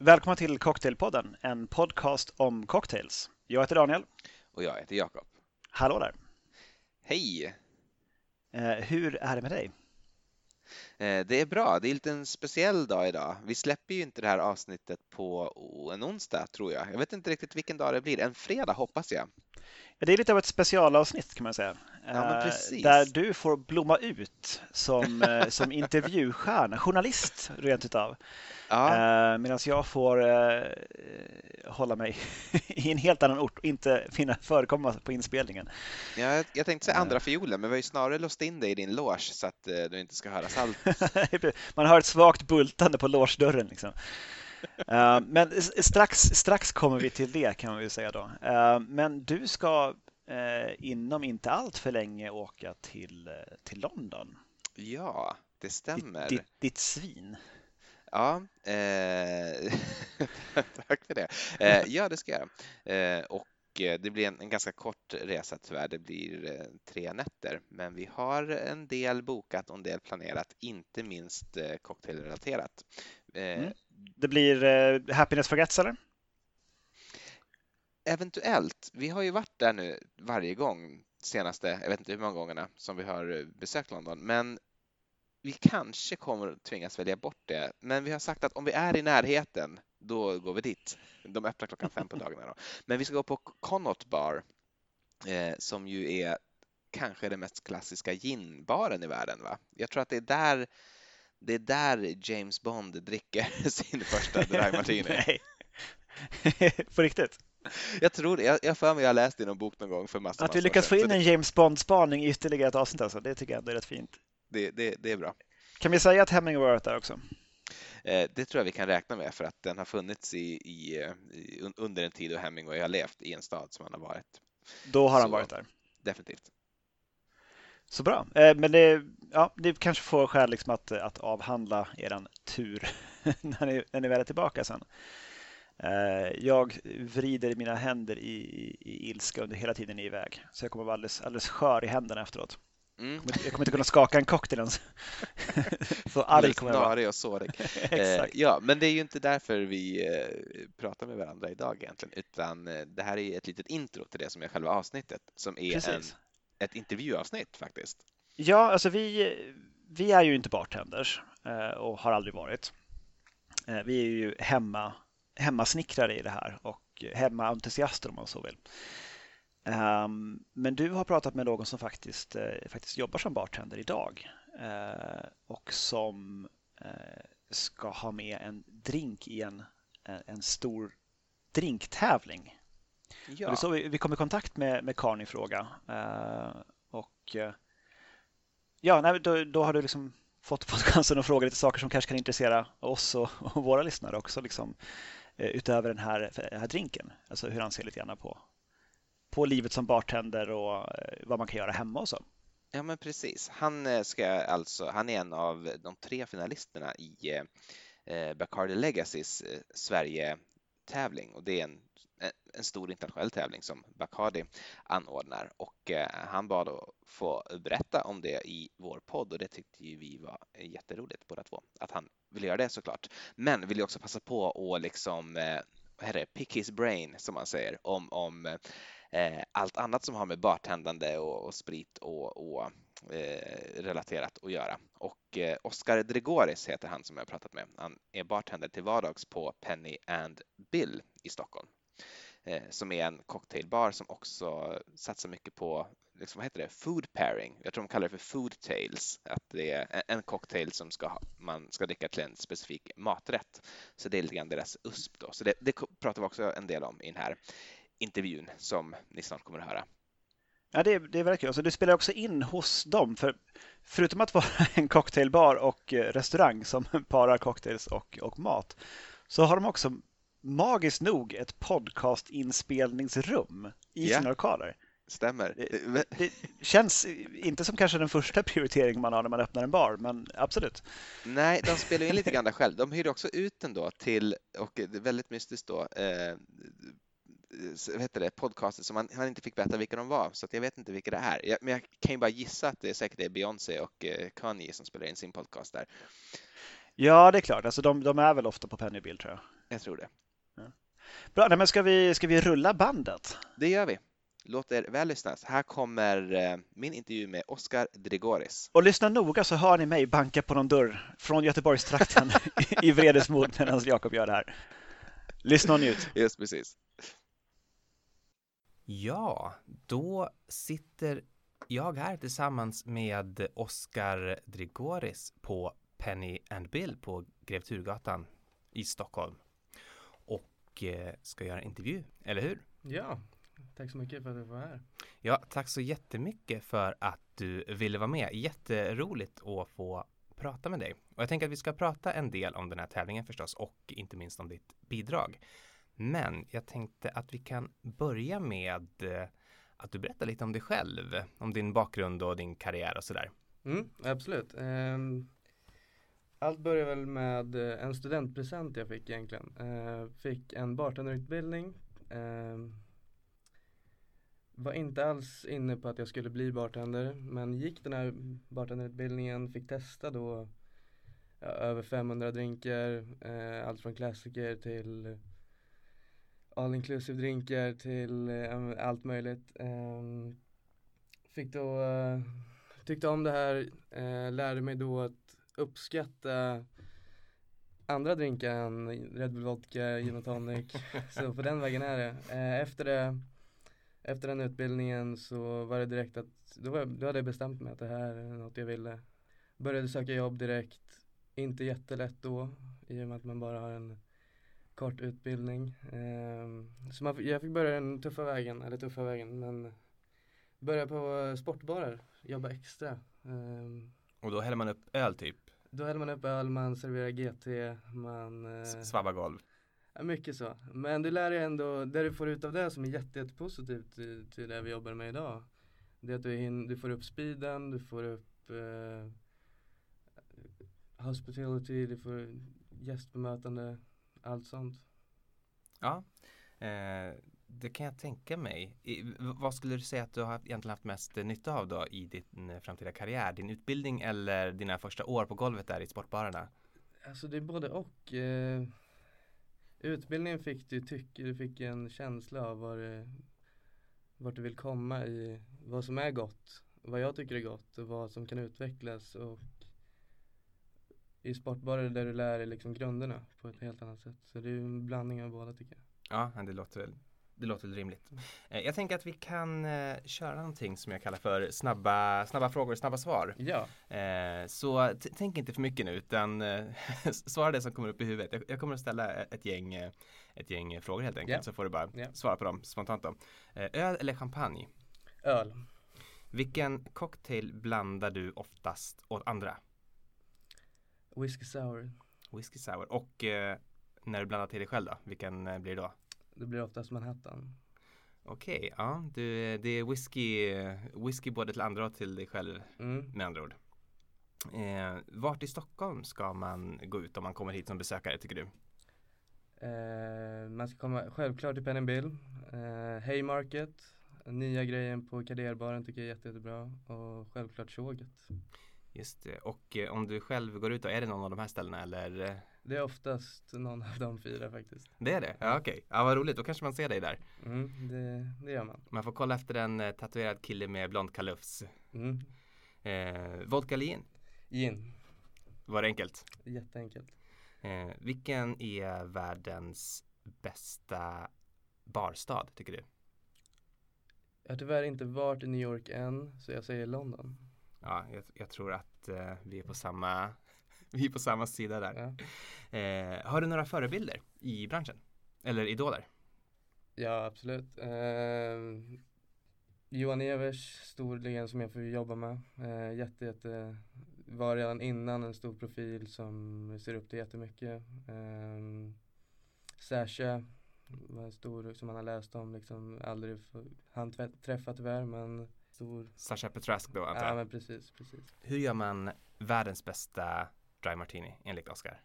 Välkomna till Cocktailpodden, en podcast om cocktails. Jag heter Daniel. Och jag heter Jakob. Hallå där. Hej! Eh, hur är det med dig? Eh, det är bra. Det är lite en speciell dag idag. Vi släpper ju inte det här avsnittet på en onsdag tror jag. Jag vet inte riktigt vilken dag det blir. En fredag hoppas jag. Det är lite av ett specialavsnitt kan man säga. Ja, eh, där du får blomma ut som, eh, som intervjustjärna, journalist rent utav. Ja. Eh, Medan jag får hålla mig i en helt annan ort och inte finna förekomma på inspelningen. Ja, jag tänkte säga andra fiolen, men vi har ju snarare låst in dig i din loge så att du inte ska höra allt. Man hör ett svagt bultande på logedörren. Liksom. Uh, men strax, strax kommer vi till det kan man ju säga då. Uh, men du ska uh, inom inte allt för länge åka till, till London. Ja, det stämmer. Ditt, ditt svin. Ja, eh, tack för det. ja, det ska jag. och det blir en, en, ganska kort resa tyvärr. Det blir tre nätter, men vi har en del bokat och en del planerat, inte minst cocktailrelaterat. Mm det blir eh, Happiness Forgets eller? Eventuellt. Vi har ju varit där nu varje gång senaste, jag vet inte hur många gångerna som vi har eh, besökt London, men vi kanske kommer tvingas välja bort det. Men vi har sagt att om vi är i närheten, då går vi dit. De öppnar klockan fem på dagarna. Då. Men vi ska gå på Connaught Bar, eh, som ju är kanske den mest klassiska ginbaren i världen. Va? Jag tror att det är där det är där James Bond dricker sin första dry martini. Nej. På riktigt? Jag tror det. Jag har för mig jag läst i någon bok någon gång för massor Att vi lyckas få in en James Bond-spaning i ytterligare ett avsnitt alltså, det tycker jag är rätt fint. Det, det, det är bra. Kan vi säga att Hemingway har varit där också? Eh, det tror jag vi kan räkna med för att den har funnits i, i, i under en tid då Hemingway har levt i en stad som han har varit. Då har Så, han varit där? Definitivt. Så bra. Eh, men det, ja, det kanske får skäl liksom att, att avhandla er tur när ni, när ni väl är tillbaka sen. Eh, jag vrider mina händer i, i, ilska under hela tiden ni är iväg. Så jag kommer vara alldeles, alldeles skör i händerna efteråt. Mm. Jag, kommer, jag kommer inte kunna skaka en cocktail ens. så arg kommer jag vara. Och sårig. eh, ja, men det är ju inte därför vi eh, pratar med varandra idag egentligen, utan eh, det här är ett litet intro till det som är själva avsnittet, som är Precis. en ett intervjuavsnitt faktiskt. Ja, alltså vi, vi är ju inte bartenders eh, och har aldrig varit. Eh, vi är ju hemma, hemmasnickrare i det här och hemmaentusiaster om man så vill. Ehm, men du har pratat med någon som faktiskt, eh, faktiskt jobbar som bartender idag och som ska ha med en drink i en, en stor drinktävling Ja. så vi, vi kom i kontakt med, med Karn i fråga. Uh, och uh, ja, nej, då, då har du liksom fått, fått chansen att fråga lite saker som kanske kan intressera oss och, och våra lyssnare också. Liksom, uh, utöver den här, den här drinken. Alltså hur han ser lite grann på, på livet som bartender och vad man kan göra hemma och så. Ja, men precis. Han, ska alltså, han är en av de tre finalisterna i eh, Bacardi Legacys eh, tävling och det är en en stor internationell tävling som Bacardi anordnar och eh, han bad att få berätta om det i vår podd och det tyckte ju vi var jätteroligt båda två att han ville göra det såklart. Men vill ju också passa på att liksom eh, vad heter det, pick his brain som man säger om, om eh, Eh, allt annat som har med bartendande och, och sprit och, och eh, relaterat att göra. Och eh, Oscar Dregoris heter han som jag pratat med. Han är bartender till vardags på Penny and Bill i Stockholm Eh, som är en cocktailbar som också satsar mycket på liksom, vad heter det, food pairing. Jag tror de kallar det för food tales, att det är en cocktail som ska, man ska dricka till en specifik maträtt. Så det är lite grann deras USP då. Så det, det pratar vi också en del om i den här intervjun som ni snart kommer att höra. Ja, det, det är väldigt kul. Alltså, du spelar också in hos dem. För förutom att vara en cocktailbar och eh, restaurang som parar cocktails och, och mat så har de också magiskt nog ett podcastinspelningsrum i yeah. sina lokaler. Stämmer. Det, det, känns inte som kanske den första prioriteringen man har när man öppnar en bar, men absolut. Nej, de spelar in lite grann själv. De hyrde också ut den då till, och det är väldigt mystiskt då, eh, vad heter det, podcaster som man, han inte fick veta vilka de var, så jag vet inte vilka det är. Jag, men jag kan ju bara gissa att det säkert är Beyoncé och eh, Kanye som spelar in sin podcast där. Ja, det är klart. Alltså, de, de är väl ofta på Pennybill tror jag. Jag tror det. Bra, nej, men ska vi, ska vi rulla bandet? Det gör vi. Låt er väl lyssnas. Här kommer eh, min intervju med Oscar Drigoris. Och lyssna noga så hör ni mig banka på någon dörr från Göteborgstrakten i vredesmod medan Jakob gör det här. Lyssna och njut. Just precis. Ja, då sitter jag här tillsammans med Oskar Drigoris på Penny and Bill på Grev Turgatan i Stockholm och eh, ska göra en intervju, eller hur? Ja, tack så mycket för att jag var här. Ja, tack så jättemycket för att du ville vara med. Jätteroligt att få prata med dig. Och jag tänker att vi ska prata en del om den här tävlingen förstås och inte minst om ditt bidrag. Men jag tänkte att vi kan börja med eh, att du berättar lite om dig själv, om din bakgrund och din karriär och sådär. Mm, absolut. Ehm, allt började väl med eh, en studentpresent jag fick egentligen. Eh, fick en bartenderutbildning. Ehm, var inte alls inne på att jag skulle bli bartender men gick den här bartenderutbildningen, fick testa då ja, över 500 drinkar, eh, allt från klassiker till all inclusive drinkar till eh, allt möjligt. Ehm, fick då, eh, tyckte om det här, eh, lärde mig då att uppskatta andra drinkar än Red Bull Vodka, Gin och Tonic. så på den vägen är det. Eh, efter det efter den utbildningen så var det direkt att, då, var, då hade jag bestämt mig att det här är något jag ville. Började söka jobb direkt, inte jättelätt då i och med att man bara har en kort utbildning. Um, så man, jag fick börja den tuffa vägen, eller tuffa vägen, men börja på sportbarer, jobba extra. Um, och då häller man upp öl typ? Då häller man upp öl, man serverar GT, man uh, Svabbar golv? Mycket så. Men du lär dig ändå, det du får ut av det som är jätte, jätte positivt till, till det vi jobbar med idag. Det är att du, hin, du får upp speeden, du får upp uh, hospitality, du får gästbemötande allt sånt. Ja, eh, det kan jag tänka mig. I, vad skulle du säga att du har egentligen haft mest nytta av då i din eh, framtida karriär? Din utbildning eller dina första år på golvet där i sportbarerna? Alltså det är både och. Eh, utbildningen fick du tycka, du fick en känsla av var det, vart du vill komma i vad som är gott, vad jag tycker är gott och vad som kan utvecklas och i sportbarer där du lär dig liksom grunderna på ett helt annat sätt. Så det är en blandning av båda tycker jag. Ja, det låter, det låter rimligt. Eh, jag tänker att vi kan eh, köra någonting som jag kallar för snabba, snabba frågor och snabba svar. Ja. Eh, så tänk inte för mycket nu utan svara det som kommer upp i huvudet. Jag, jag kommer att ställa ett gäng, ett gäng frågor helt enkelt Yeah. så får du bara Yeah. svara på dem spontant då. Öl eller champagne? Öl. Vilken cocktail blandar du oftast åt andra? Whisky sour. Whisky sour och eh, när du blandar till dig själv då? Vilken eh, blir det då? Det blir oftast Manhattan. Okej, ja, du, det är whisky, whisky både till andra och till dig själv Mm. med andra ord. Eh, vart i Stockholm ska man gå ut om man kommer hit som besökare tycker du? Eh, man ska komma självklart till Pen and Bill. Eh, Haymarket. Nya grejen på Kaderbaren tycker jag är jätte, jättebra. Och självklart Tjoget. Just det, och eh, om du själv går ut då, är det någon av de här ställena eller? Det är oftast någon av de fyra faktiskt. Det är det? Ja okej, ja vad roligt, då kanske man ser dig där. Mm, det, det gör man. Man får kolla efter en eh, tatuerad kille med blond kalufs. Mm. Eh, vodka eller gin? Gin. Var det enkelt? Jätteenkelt. Eh, vilken är världens bästa barstad tycker du? Jag har tyvärr inte varit i New York än, så jag säger London. Ja, jag, jag tror att eh, vi är på samma Vi är på samma sida där. Ja, Eh, har du några förebilder i branschen? Eller idoler? ja absolut. Eh, Johan Evers, stor legend som jag får jobba med. Eh, jätte, jätte, var redan innan en stor profil som ser upp till jättemycket. Eh, Sasha var en stor som man har läst om, liksom aldrig han träffat tyvärr men stor. Sasha Petrask då antar Ja jag. men precis, precis. Hur gör man världens bästa dry martini enligt Oscar?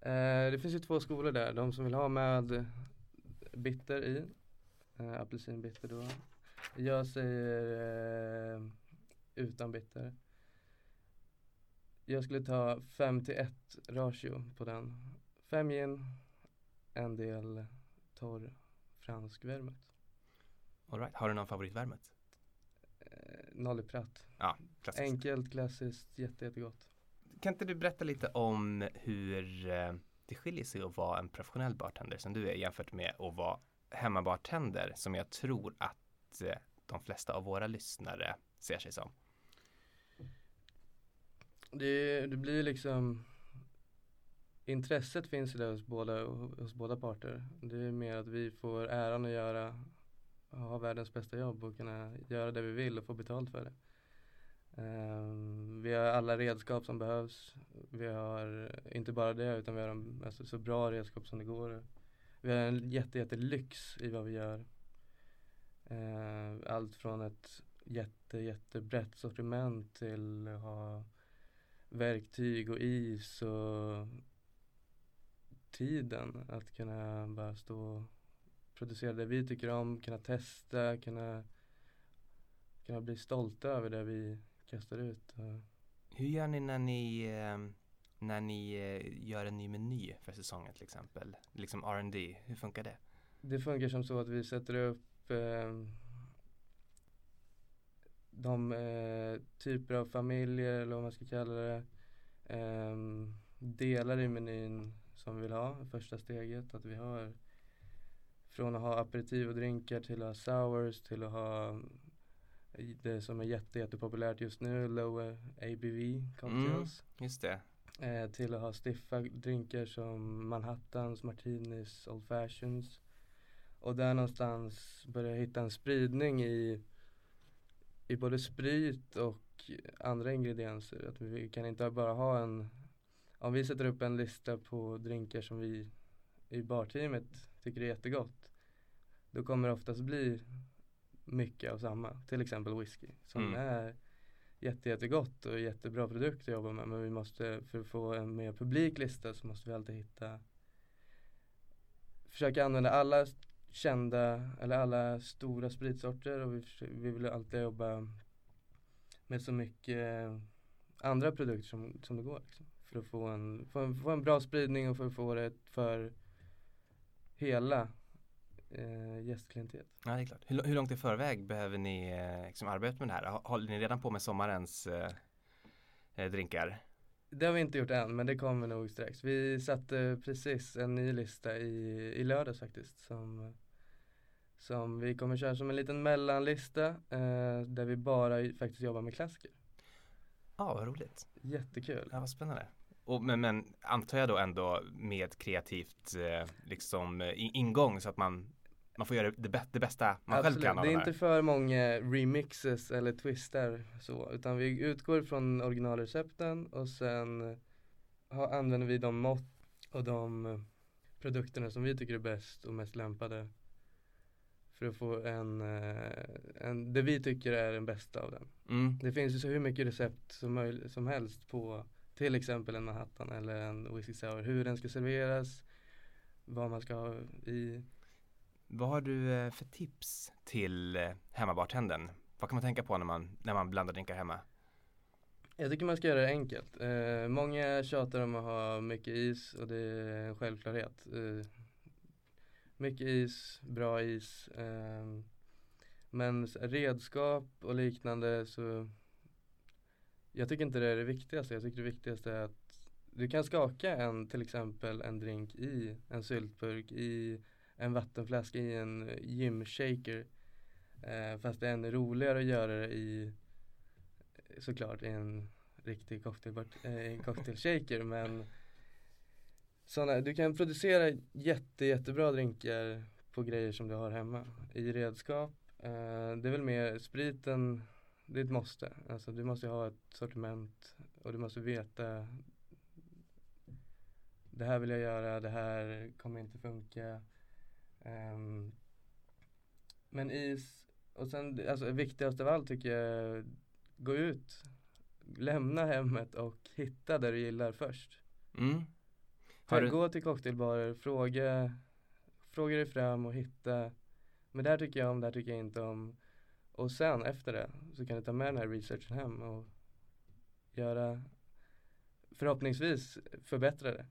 Eh, det finns ju två skolor där. De som vill ha med bitter i. Eh, apelsinbitter då. Jag säger eh, utan bitter. Jag skulle ta 5 till 1 ratio på den. 5 gin, en del torr fransk vermouth. All right. Har du någon favoritvärmet? Eh, Nolly Pratt. Ja, klassiskt. Enkelt, klassiskt, jätte, jättegott. Kan inte du berätta lite om hur eh, det skiljer sig att vara en professionell bartender som du är jämfört med att vara hemmabartender som jag tror att eh, de flesta av våra lyssnare ser sig som? Det, det blir liksom Intresset finns ju där hos båda, hos båda parter. Det är mer att vi får äran att göra ha världens bästa jobb och kunna göra det vi vill och få betalt för det. Um, vi har alla redskap som behövs. Vi har inte bara det utan vi har de, alltså, så bra redskap som det går. Vi har en jätte, jätte lyx i vad vi gör. Uh, allt från ett jätte, jättebrett sortiment till att ha verktyg och is och tiden att kunna bara stå och producera det vi tycker om, kunna testa, kunna, kunna bli stolta över det vi kastar ut. Hur gör ni när ni eh, när ni eh, gör en ny meny för säsongen till exempel? Liksom R&D, hur funkar det? Det funkar som så att vi sätter upp eh, de eh, typer av familjer eller vad man ska kalla det eh, delar i menyn som vi vill ha, första steget. Att vi har från att ha aperitiv och drinkar till att ha sours till att ha det som är jätte, jättepopulärt just nu, low ABV cocktails. Mm, just det. Eh, till att ha stiffa drinkar som Manhattans, Martinis, Old Fashions. Och där någonstans börja hitta en spridning i, i både sprit och andra ingredienser. Att vi kan inte bara ha en om vi sätter upp en lista på drinkar som vi i barteamet tycker är jättegott då kommer det oftast bli mycket av samma, till exempel whisky som mm. är jätte, jättegott och jättebra produkt att jobba med men vi måste, för att få en mer publik lista så måste vi alltid hitta försöka använda alla kända eller alla stora spritsorter och vi, vi vill alltid jobba med så mycket andra produkter som, som det går. Liksom för att få en, få en, få en bra spridning och för att få det för hela eh, gästklientelet. Ja, det är klart. Hur, hur, långt i förväg behöver ni eh, liksom arbeta med det här? Håller ni redan på med sommarens eh, eh, drinkar? Det har vi inte gjort än, men det kommer nog strax. Vi satte precis en ny lista i, i lördags faktiskt som, som vi kommer köra som en liten mellanlista eh, där vi bara faktiskt jobbar med klassiker. Ja, vad roligt. Jättekul. Ja, vad spännande. Och, men, men antar jag då ändå med kreativt eh, liksom eh, ingång så att man man får göra det, det bästa man Absolut. själv kan av Det är inte för många remixes eller twister så utan vi utgår från originalrecepten och sen ha, använder vi de mått och de produkterna som vi tycker är bäst och mest lämpade för att få en, eh, en det vi tycker är den bästa av den. Mm. Det finns ju så hur mycket recept som, som helst på till exempel en Manhattan eller en whisky sour. Hur den ska serveras, vad man ska ha i. Vad har du eh, för tips till eh, hemmabartendern? Vad kan man tänka på när man, när man blandar drinkar hemma? Jag tycker man ska göra det enkelt. Eh, många tjatar om att ha mycket is och det är en självklarhet. Eh, mycket is, bra is. Eh, men redskap och liknande så jag tycker inte det är det viktigaste. Jag tycker det viktigaste är att du kan skaka en, till exempel en drink i en syltburk, i en vattenflaska, i en eh, gymshaker. Eh, fast det är ännu roligare att göra det i eh, såklart i en riktig cocktail, eh, cocktailshaker men såna, du kan producera jätte, jättebra drinkar på grejer som du har hemma i redskap. Eh, det är väl mer spriten det är ett måste. Alltså du måste ha ett sortiment och du måste veta det här vill jag göra, det här kommer inte funka. Um, men is, och sen alltså viktigast av allt tycker jag, gå ut, lämna hemmet och hitta det du gillar först. Mm. Du... Gå till cocktailbarer, fråga, fråga dig fram och hitta, men det här tycker jag om, det här tycker jag inte om. Och sen efter det så kan du ta med den här researchen hem och göra förhoppningsvis förbättra det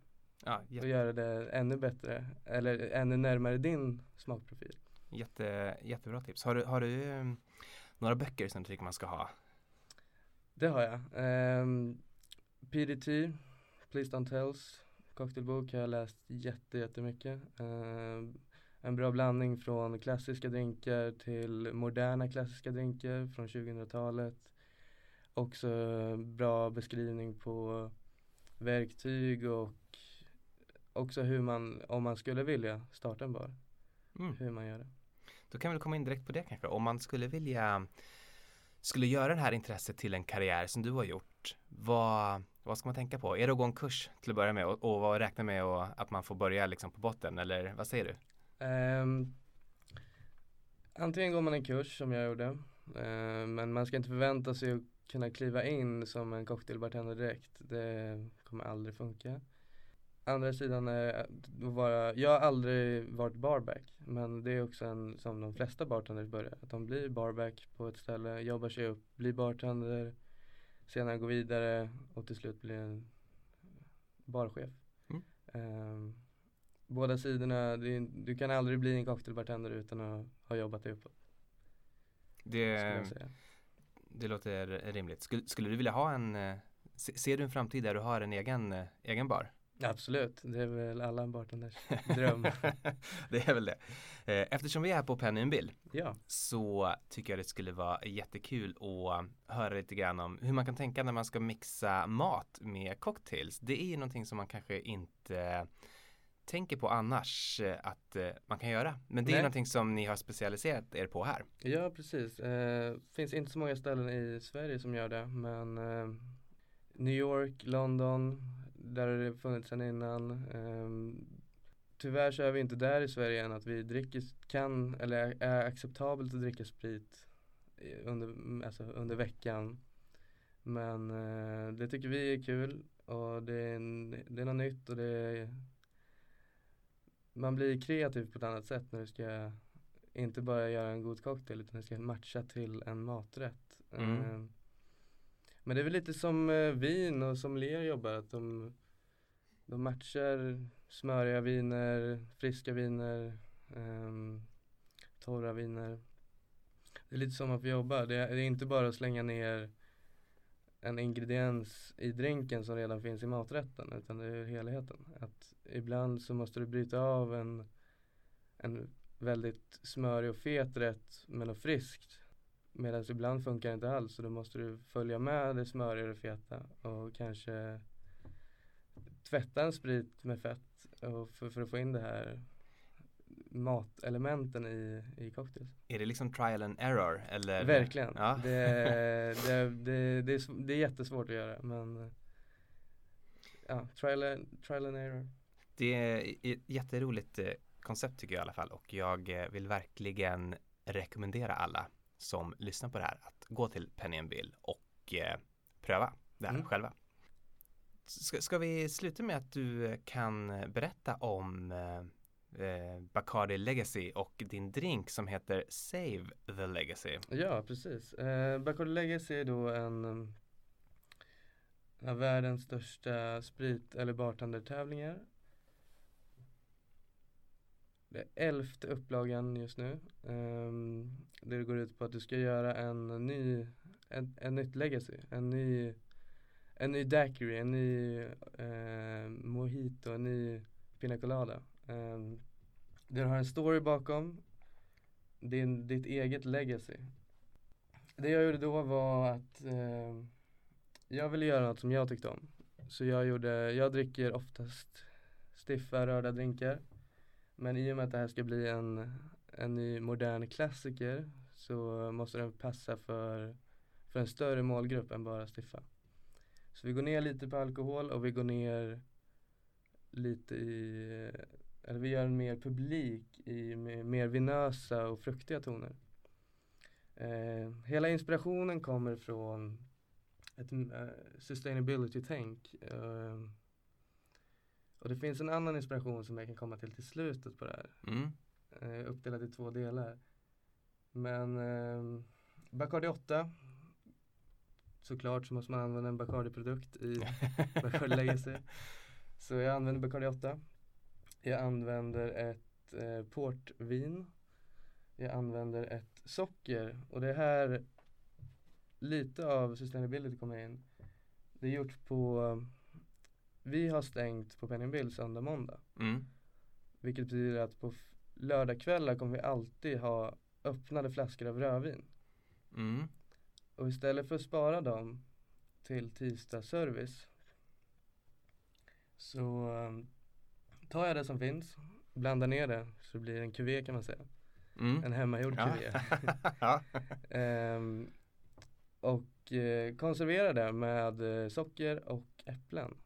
Ja, och jätte, göra det ännu bättre eller ännu närmare din smakprofil. jätte, jättebra tips. Har du, har du eh, några böcker som du tycker man ska ha? Det har jag. Um, PDT, Please Don't Tells, cocktailbok har jag läst jätte, jättemycket. Ehm, en bra blandning från klassiska drinkar till moderna klassiska drinkar från 2000-talet. Också bra beskrivning på verktyg och också hur man, om man skulle vilja starta en bar, Mm. hur man gör det. Då kan vi komma in direkt på det kanske. Om man skulle vilja skulle göra det här intresset till en karriär som du har gjort. Vad, vad ska man tänka på? Är det att gå en kurs till att börja med och, och vad räkna med och, att man får börja liksom på botten eller vad säger du? Ehm, antingen går man en kurs som jag gjorde, ehm, men man ska inte förvänta sig att kunna kliva in som en cocktailbartender direkt. Det kommer aldrig funka. Andra sidan är att vara, jag har aldrig varit barback, men det är också en som de flesta bartenders börjar. Att de blir barback på ett ställe, jobbar sig upp, blir bartender, senare går vidare och till slut blir en barchef. Mm. Ehm, båda sidorna, det, du kan aldrig bli en cocktailbartender utan att ha jobbat dig uppåt. Det, det låter rimligt. Skulle, skulle du vilja ha en, eh, se- ser du en framtid där du har en egen, eh, egen bar? Absolut, det är väl alla bartenders dröm. det är väl det. Eh, Eftersom vi är på Penny and Bill ja, så tycker jag det skulle vara jättekul att höra lite grann om hur man kan tänka när man ska mixa mat med cocktails. Det är ju någonting som man kanske inte tänker på annars eh, att eh, man kan göra. Men det är Nej. någonting som ni har specialiserat er på här. ja precis. Eh, finns inte så många ställen i Sverige som gör det, men eh, New York, London, där har det funnits sedan innan. Eh, tyvärr så är vi inte där i Sverige än att vi dricker, kan, eller är acceptabelt att dricka sprit under, alltså under veckan. Men eh, det tycker vi är kul och det är, det är något nytt och det är man blir kreativ på ett annat sätt när du ska inte bara göra en god cocktail utan det ska matcha till en maträtt. Mm. Men det är väl lite som eh, vin och som Ler jobbar, att de, de matchar smöriga viner, friska viner, ehm, torra viner. Det är lite som att vi jobbar. det är, det är inte bara att slänga ner en ingrediens i drinken som redan finns i maträtten utan det är helheten. Att ibland så måste du bryta av en, en väldigt smörig och fet rätt med något friskt. Medan ibland funkar det inte alls så då måste du följa med det smöriga och det feta och kanske tvätta en sprit med fett och för, för att få in det här matelementen i, i cocktails. Är det liksom trial and error? Eller? Verkligen. Ja. Det, det, det, det, är, det är jättesvårt att göra men ja, trial, and- trial and error. Det är ett jätteroligt eh, koncept tycker jag i alla fall och jag eh, vill verkligen rekommendera alla som lyssnar på det här att gå till Penny and Bill och eh, pröva det här Mm. själva. Ska, ska vi sluta med att du eh, kan berätta om eh, eh, Bacardi Legacy och din drink som heter Save the Legacy. Ja, precis. Eh, Bacardi Legacy är då en um, av världens största sprit eller bartendertävlingar. Det är elfte upplagan just nu. Um, det går ut på att du ska göra en ny, en, en nytt legacy, en ny, en ny daiquiri, en ny uh, mojito, en ny pina colada. Um, du har en story bakom, din, ditt eget legacy. Det jag gjorde då var att uh, jag ville göra något som jag tyckte om. Så jag gjorde, jag dricker oftast stiffa röda drinkar. Men i och med att det här ska bli en, en ny modern klassiker så måste den passa för, för en större målgrupp än bara stiffa. Så vi går ner lite på alkohol och vi går ner lite i, eller vi gör en mer publik i mer, vinösa och fruktiga toner. Eh, hela inspirationen kommer från ett eh, sustainability-tänk. Eh, och det finns en annan inspiration som jag kan komma till till slutet på det här. Mm. Eh, uppdelat i två delar. Men eh, Bacardi 8 såklart så måste man använda en Bacardi-produkt i Bacardi Legacy. Så jag använder Bacardi 8. Jag använder ett eh, portvin. Jag använder ett socker och det här lite av sustainability kommer in. Det är gjort på Vi har stängt på Penny Bill söndag måndag. Mm. Vilket betyder att på lördagskvällar kommer vi alltid ha öppnade flaskor av rödvin. Mm. Och istället för att spara dem till tisdagsservice så um, tar jag det som finns, blandar ner det så det blir en kuvé kan man säga. Mm. En hemmagjord Ja. kuvé. Ehm, och eh, konserverar det med eh, socker och äpplen.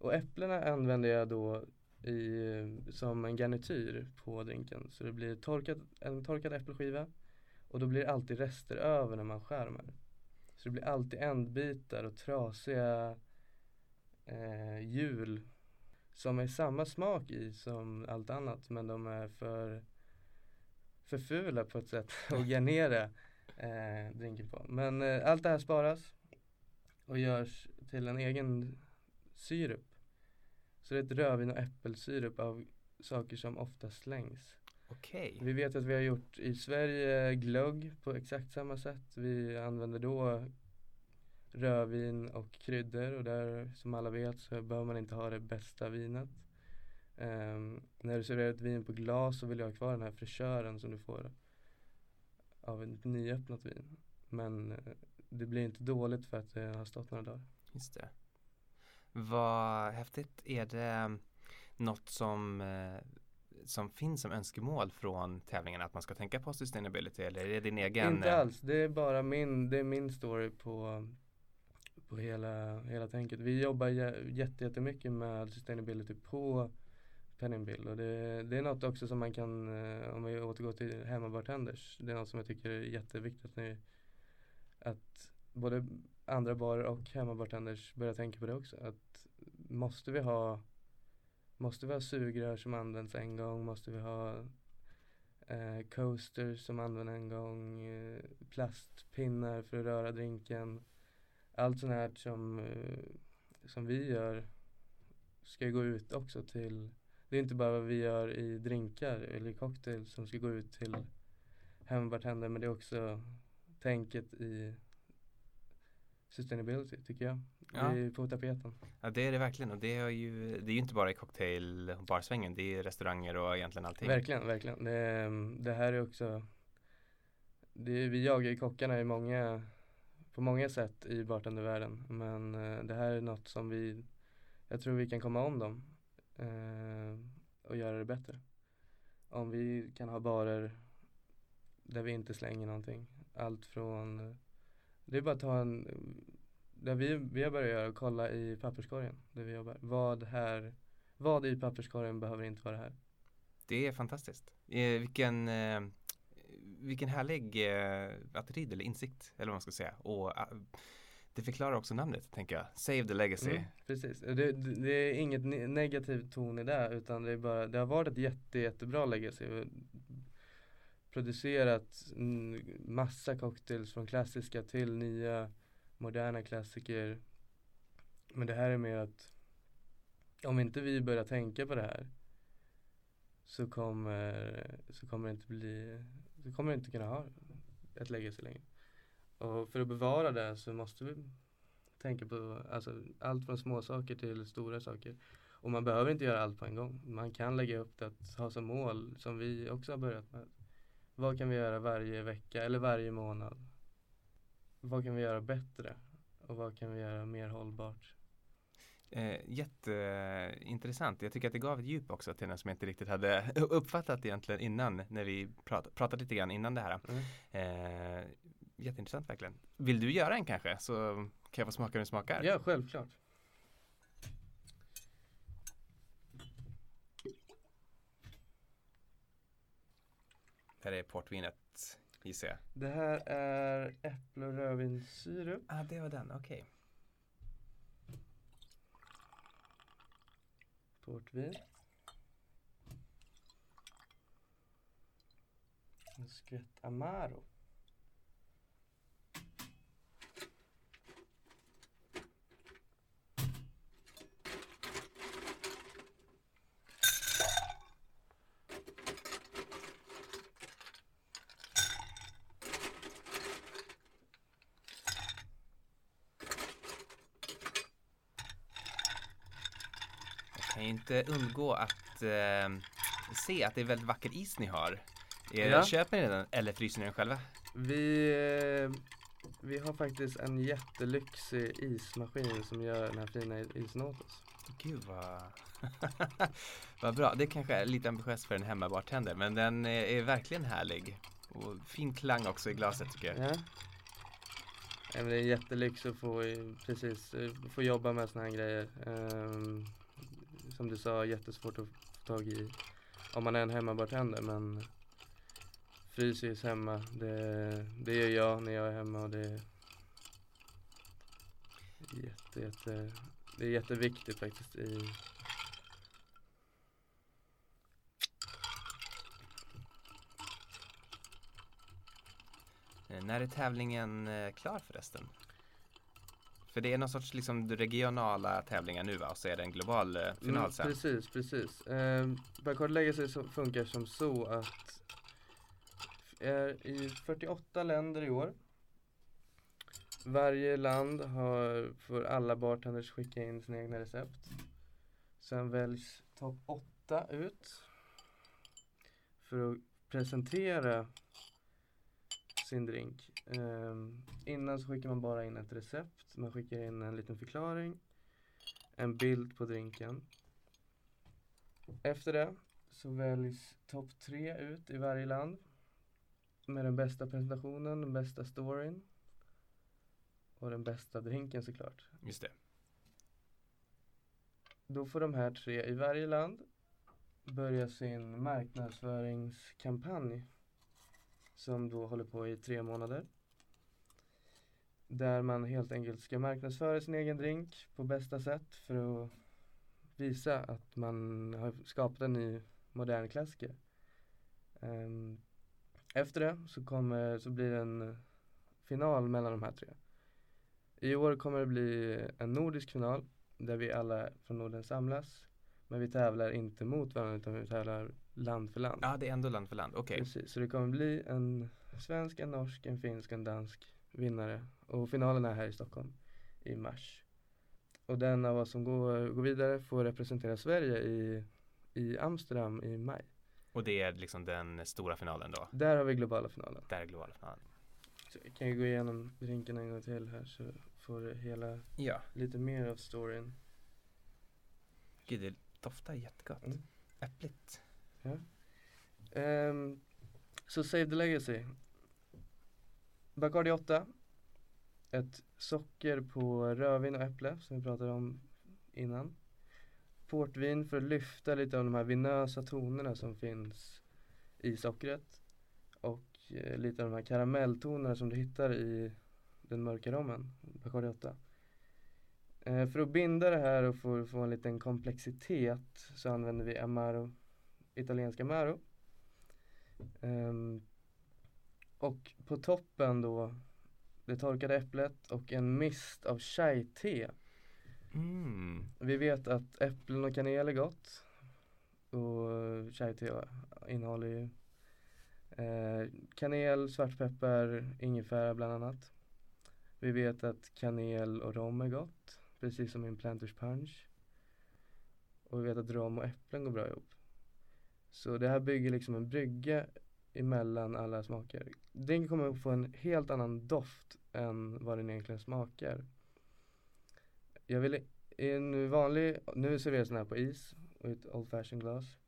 Och äpplena använder jag då i, som en garnityr på drinken. Så det blir torkat, en torkad äppelskiva och då blir det alltid rester över när man skär de här. Så det blir alltid ändbitar och trasiga eh, hjul som är samma smak i som allt annat men de är för, för fula på ett sätt att garnera eh, drinken på. Men eh, allt det här sparas och görs till en egen syrup. Så det är ett rödvin och äppelsyrup av saker som ofta slängs. Okej. Vi vet att vi har gjort i Sverige glögg på exakt samma sätt. Vi använder då rödvin och kryddor och där som alla vet så behöver man inte ha det bästa vinet. Ehm, när du serverar ett vin på glas så vill jag ha kvar den här fräschören som du får av ett nyöppnat vin. Men eh, det blir inte dåligt för att det har stått några dagar. Just det. Vad häftigt. Är det något som, eh, som finns som önskemål från tävlingarna att man ska tänka på sustainability eller är det din egen? Inte eh, alls, det är bara min, det är min story på, på hela, hela tänket. Vi jobbar jä- jätte, jättemycket med sustainability på Penningbill och det, det är något också som man kan, eh, om vi återgår till hemmabartenders, det är något som jag tycker är jätteviktigt att, ni, att både andra barer och hemmabartenders börjar tänka på det också. Att måste vi ha Måste vi ha sugrör som används en gång? Måste vi ha eh, coasters som används en gång? Eh, plastpinnar för att röra drinken? Allt sånt här som, eh, som vi gör ska gå ut också till Det är inte bara vad vi gör i drinkar eller i cocktails som ska gå ut till hemmabartender men det är också tänket i sustainability tycker jag. Ja. Det är på tapeten. Ja det är det verkligen och det är ju, det är ju inte bara i cocktail och barsvängen, det är restauranger och egentligen allting. Verkligen, verkligen. Det, det här är också det, Vi jagar ju kockarna i många på många sätt i bartendervärlden men eh, det här är något som vi jag tror vi kan komma om dem eh, och göra det bättre. Om vi kan ha barer där vi inte slänger någonting. Allt från eh, det är bara att ta en där vi, vi har börjat göra, kolla i papperskorgen där vi jobbar. Vad här vad i papperskorgen behöver inte vara här. Det är fantastiskt. Eh, vilken, eh, vilken härlig eh, attityd eller insikt eller vad man ska säga. Och eh, det förklarar också namnet tänker jag. Save the legacy. Mm, precis, det, det, är inget ne- negativ ton i det utan det är bara, det har varit ett jätte, jättebra legacy. Producerat massa cocktails från klassiska till nya moderna klassiker. Men det här är mer att om inte vi börjar tänka på det här så kommer, så kommer det inte bli, så kommer det inte kunna ha ett legacy längre. Och för att bevara det så måste vi tänka på alltså, allt från små saker till stora saker. Och man behöver inte göra allt på en gång. Man kan lägga upp det att ha som mål, som vi också har börjat med. Vad kan vi göra varje vecka eller varje månad? Vad kan vi göra bättre? Och vad kan vi göra mer hållbart? Eh, jätteintressant. Jag tycker att det gav ett djup också till den som jag inte riktigt hade uppfattat egentligen innan när vi prat, pratade lite grann innan det här. Mm. Eh, jätteintressant verkligen. Vill du göra en kanske så kan jag få smaka hur den smakar? Ja, självklart. Det här är portvinet gissar jag. Det här är äpple och rödvinssirup. Ah, det var den, okej. Portvin. En skvätt Amaro. kan ju inte undgå att eh, se att det är väldigt vacker is ni har. Eh, Ja. Köper ni den eller fryser ni den själva? Vi, eh, vi har faktiskt en jättelyxig ismaskin som gör den här fina isen åt oss. Gud vad, vad bra. Det kanske är lite ambitiöst för en hemmabartender men den är, är verkligen härlig. Och fin klang också i glaset tycker jag. Ja. Men det är en jättelyx att få, precis, eh, få jobba med såna här grejer. Ehm, som du sa, jättesvårt att få tag i om man är en hemmabartender men Frysis hemma, det, det gör jag när jag är hemma och det är jätte, jätte, det är jätteviktigt faktiskt i eh, När är tävlingen eh, klar förresten? För det är någon sorts liksom regionala tävlingar nu va? Och så är det en global eh, final Mm, sen. Precis, precis. Eh, Backward Legacy funkar som så att är i 48 länder i år. Varje land har, får alla bartenders skicka in sina egna recept. Sen väljs topp 8 ut för att presentera sin drink. Ehm, innan så skickar man bara in ett recept. Man skickar in en liten förklaring en bild på drinken. Efter det så väljs topp tre ut i varje land med den bästa presentationen, den bästa storyn och den bästa drinken såklart. Just det. Då får de här tre i varje land börja sin marknadsföringskampanj som då håller på i tre månader. Där man helt enkelt ska marknadsföra sin egen drink på bästa sätt för att visa att man har skapat en ny modern klassiker. Ehm, efter det så, kommer, så blir det en final mellan de här tre. I år kommer det bli en nordisk final där vi alla från Norden samlas. Men vi tävlar inte mot varandra utan vi tävlar land för land. Ja, det är ändå land för land. Okej. Precis, så det kommer bli en svensk, en norsk, en finsk, en dansk vinnare. Och finalen är här i Stockholm i mars. Och den av oss som går, går vidare får representera Sverige i, i Amsterdam i maj. Och det är liksom den stora finalen då? Där har vi globala finalen. Där är globala finalen. Så jag kan ju gå igenom drinken en gång till här så får du hela, Ja. lite mer av storyn. Gud, det doftar jättegott. Mm. Äppligt. Ehm, så Save the Legacy. Bacardi 8. Ett socker på rödvin och äpple som vi pratade om innan. Portvin för att lyfta lite av de här vinösa tonerna som finns i sockret. Och eh, lite av de här karamelltonerna som du hittar i den mörka rommen, Bacardi 8. Eh, för att binda det här och få, få en liten komplexitet så använder vi Amaro, italienska Amaro. Ehm, och på toppen då det torkade äpplet och en mist av chai-te. Mm. Vi vet att äpplen och kanel är gott. Och chai-te innehåller ju eh, kanel, svartpeppar, ingefära bland annat. Vi vet att kanel och rom är gott, precis som i en Planters punch. Och vi vet att rom och äpplen går bra ihop. Så det här bygger liksom en brygga emellan alla smaker. Drinken kommer att få en helt annan doft än vad den egentligen smakar. Jag vill i en vanlig, nu serveras den här på is och i ett old Fashioned glas.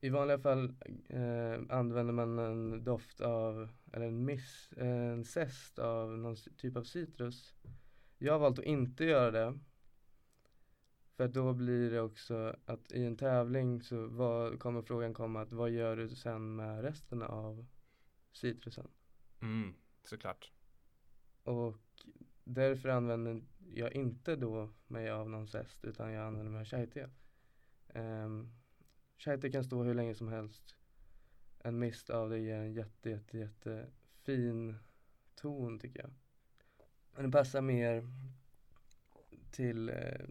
I vanliga fall eh, använder man en doft av, eller en miss, en zest av någon typ av citrus. Jag har valt att inte göra det. För då blir det också att i en tävling så vad, kommer frågan komma att vad gör du sen med resten av citrusen? Mm. Såklart. Och därför använder jag inte då mig av någon zest utan jag använder mig av chai-te. Um, chai-te kan stå hur länge som helst. En mist av det ger en jätte, jätte, jätte fin ton tycker jag. Och den passar mer till, eh,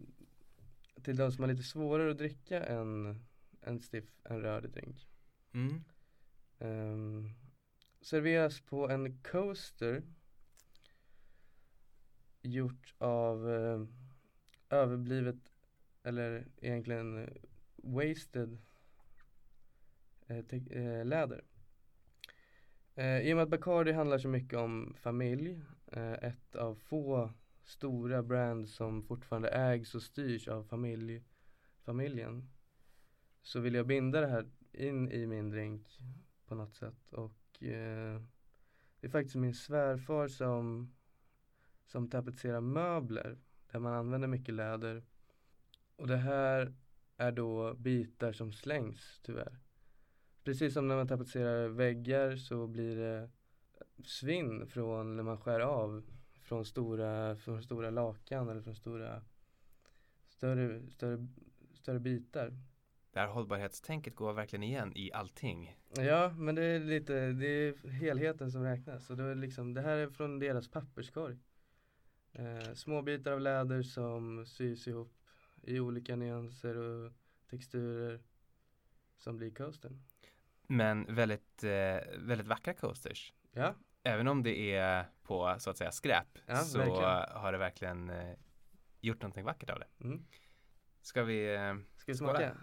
till de som har lite svårare att dricka än en stiff, en rörig drink. Mm. Ehm, serveras på en coaster gjort av eh, överblivet eller egentligen eh, wasted te- eh, läder. I och med att Bacardi handlar så mycket om familj, ett av få stora brands som fortfarande ägs och styrs av familj, familjen så vill jag binda det här in i min drink på något sätt. Och eh, det är faktiskt min svärfar som som tapetserar möbler där man använder mycket läder. Och det här är då bitar som slängs tyvärr. Precis som när man tapetserar väggar så blir det svinn från när man skär av från stora, från stora lakan eller från stora större, större, större bitar. Det här hållbarhetstänket går verkligen igen i allting. Ja, men det är lite, det är helheten som räknas. Och det, är liksom, det här är från deras papperskorg. Eh, små bitar av läder som sys ihop i olika nyanser och texturer som blir coastern. Men väldigt, eh, väldigt vackra coasters. Ja, Även om det är på så att säga skräp Ja, så verkligen. har det verkligen eh, gjort någonting vackert av det. mm. Ska vi eh, ska vi Skåla. smaka?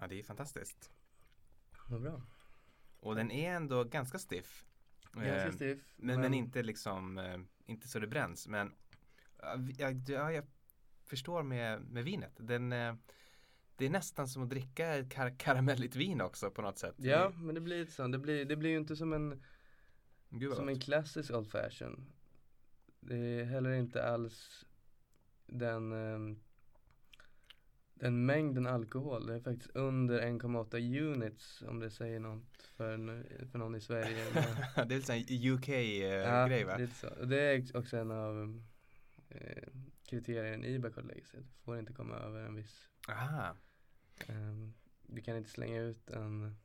Ja, det är fantastiskt. Vad bra. Och den är ändå ganska stiff. Ganska Eh, stiff. Men, men inte liksom, eh, inte så det bränns. Men ja, vi- ja, det- ja, jag förstår med, med vinet. Den, eh, det är nästan som att dricka ett kar- karamelligt vin också på något sätt. Ja, men det blir lite så. Det blir, det blir ju inte som en, Gud som en klassisk old fashion. Det är heller inte alls den, ehm, den mängden alkohol. Det är faktiskt under 1,8 units om det säger något för, för någon i Sverige. Det är lite sån UK-grej ja, eh, va? lite så. Det är också en av eh, kriterierna i Backward Legacy. Det får inte komma över en viss Aha. Ehm, du kan inte slänga ut en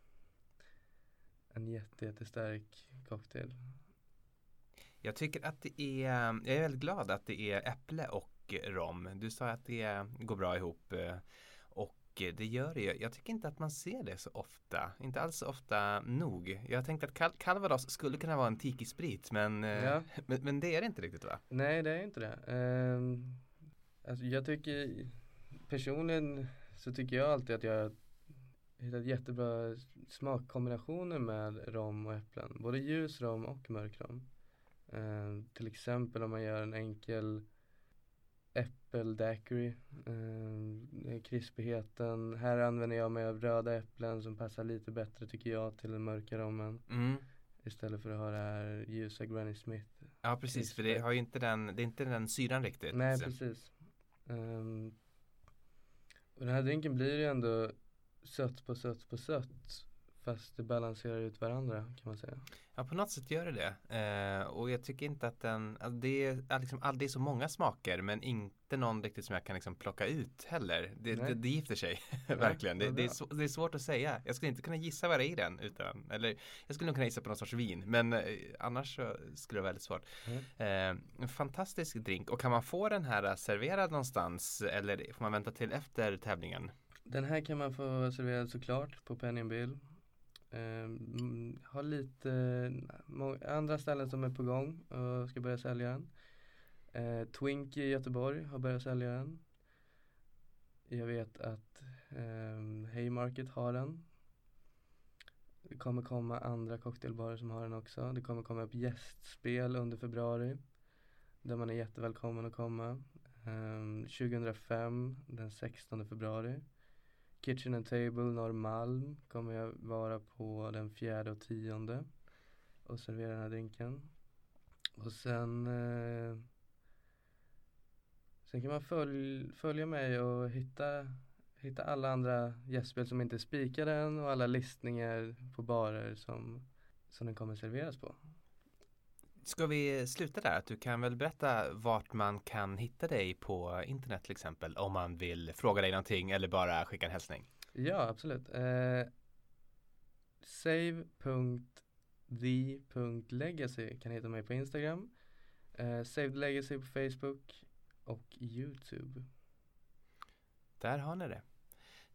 en jätte, jättestark cocktail. Jag tycker att det är, jag är väldigt glad att det är äpple och rom. Du sa att det går bra ihop eh, och det gör det ju. Jag tycker inte att man ser det så ofta, inte alls så ofta nog. Jag tänkte att Cal- Calvados skulle kunna vara en tiki-sprit men, eh, Ja. men, men det är det inte riktigt va? Nej, det är inte det. Ehm, alltså jag tycker personligen så tycker jag alltid att jag hittat jättebra smakkombinationer med rom och äpplen. Både ljus rom och mörk rom. Ehm, till exempel om man gör en enkel äppeldaiquiri. Um, krispigheten. Här använder jag mig av röda äpplen som passar lite bättre tycker jag till den mörka rommen. Mm. Istället för att ha det här ljusa Granny Smith. Ja precis, för det har ju inte den, det är inte den syran riktigt. Nej, precis. Ehm, och den här drinken blir ju ändå sött på sött på sött. Fast det balanserar ut varandra kan man säga. Ja, på något sätt gör det det. Eh, och jag tycker inte att den, alltså det, är, liksom, det är så många smaker men inte någon riktigt som jag kan liksom plocka ut heller. Det, det, det gifter sig verkligen. Det, det, är så, det är svårt att säga. Jag skulle inte kunna gissa vad det är i den utan, eller jag skulle nog kunna gissa på någon sorts vin men eh, annars skulle det vara väldigt svårt. Mm. Eh, en fantastisk drink och kan man få den här serverad någonstans eller får man vänta till efter tävlingen? Den här kan man få serverad såklart på Penny Bill. Um, har lite må- andra ställen som är på gång och ska börja sälja den. Uh, Twink i Göteborg har börjat sälja den. Jag vet att um, Haymarket har den. Det kommer komma andra cocktailbarer som har den också. Det kommer komma upp gästspel under februari. Där man är jättevälkommen att komma. Ehm, 2005, den 16 februari. Kitchen and Table Norrmalm kommer jag vara på den fjärde och tionde och servera den här drinken. Och sen eh, Sen kan man följ, följa mig och hitta Hitta alla andra gästspel som inte är spikade än och alla listningar på barer som Som den kommer serveras på. Ska vi sluta där? Du kan väl berätta vart man kan hitta dig på internet till exempel om man vill fråga dig någonting eller bara skicka en hälsning. Ja, absolut. Eh, Save.the.legacy kan hitta mig på Instagram. Eh, Save the Legacy på Facebook och Youtube. Där har ni det.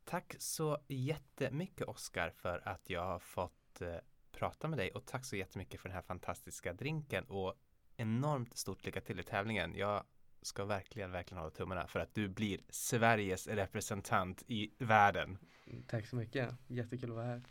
Tack så jättemycket Oskar för att jag har fått eh, prata med dig och tack så jättemycket för den här fantastiska drinken och enormt stort lycka till i tävlingen. Jag ska verkligen, verkligen hålla tummarna för att du blir Sveriges representant i världen. Tack så mycket, jättekul att vara här.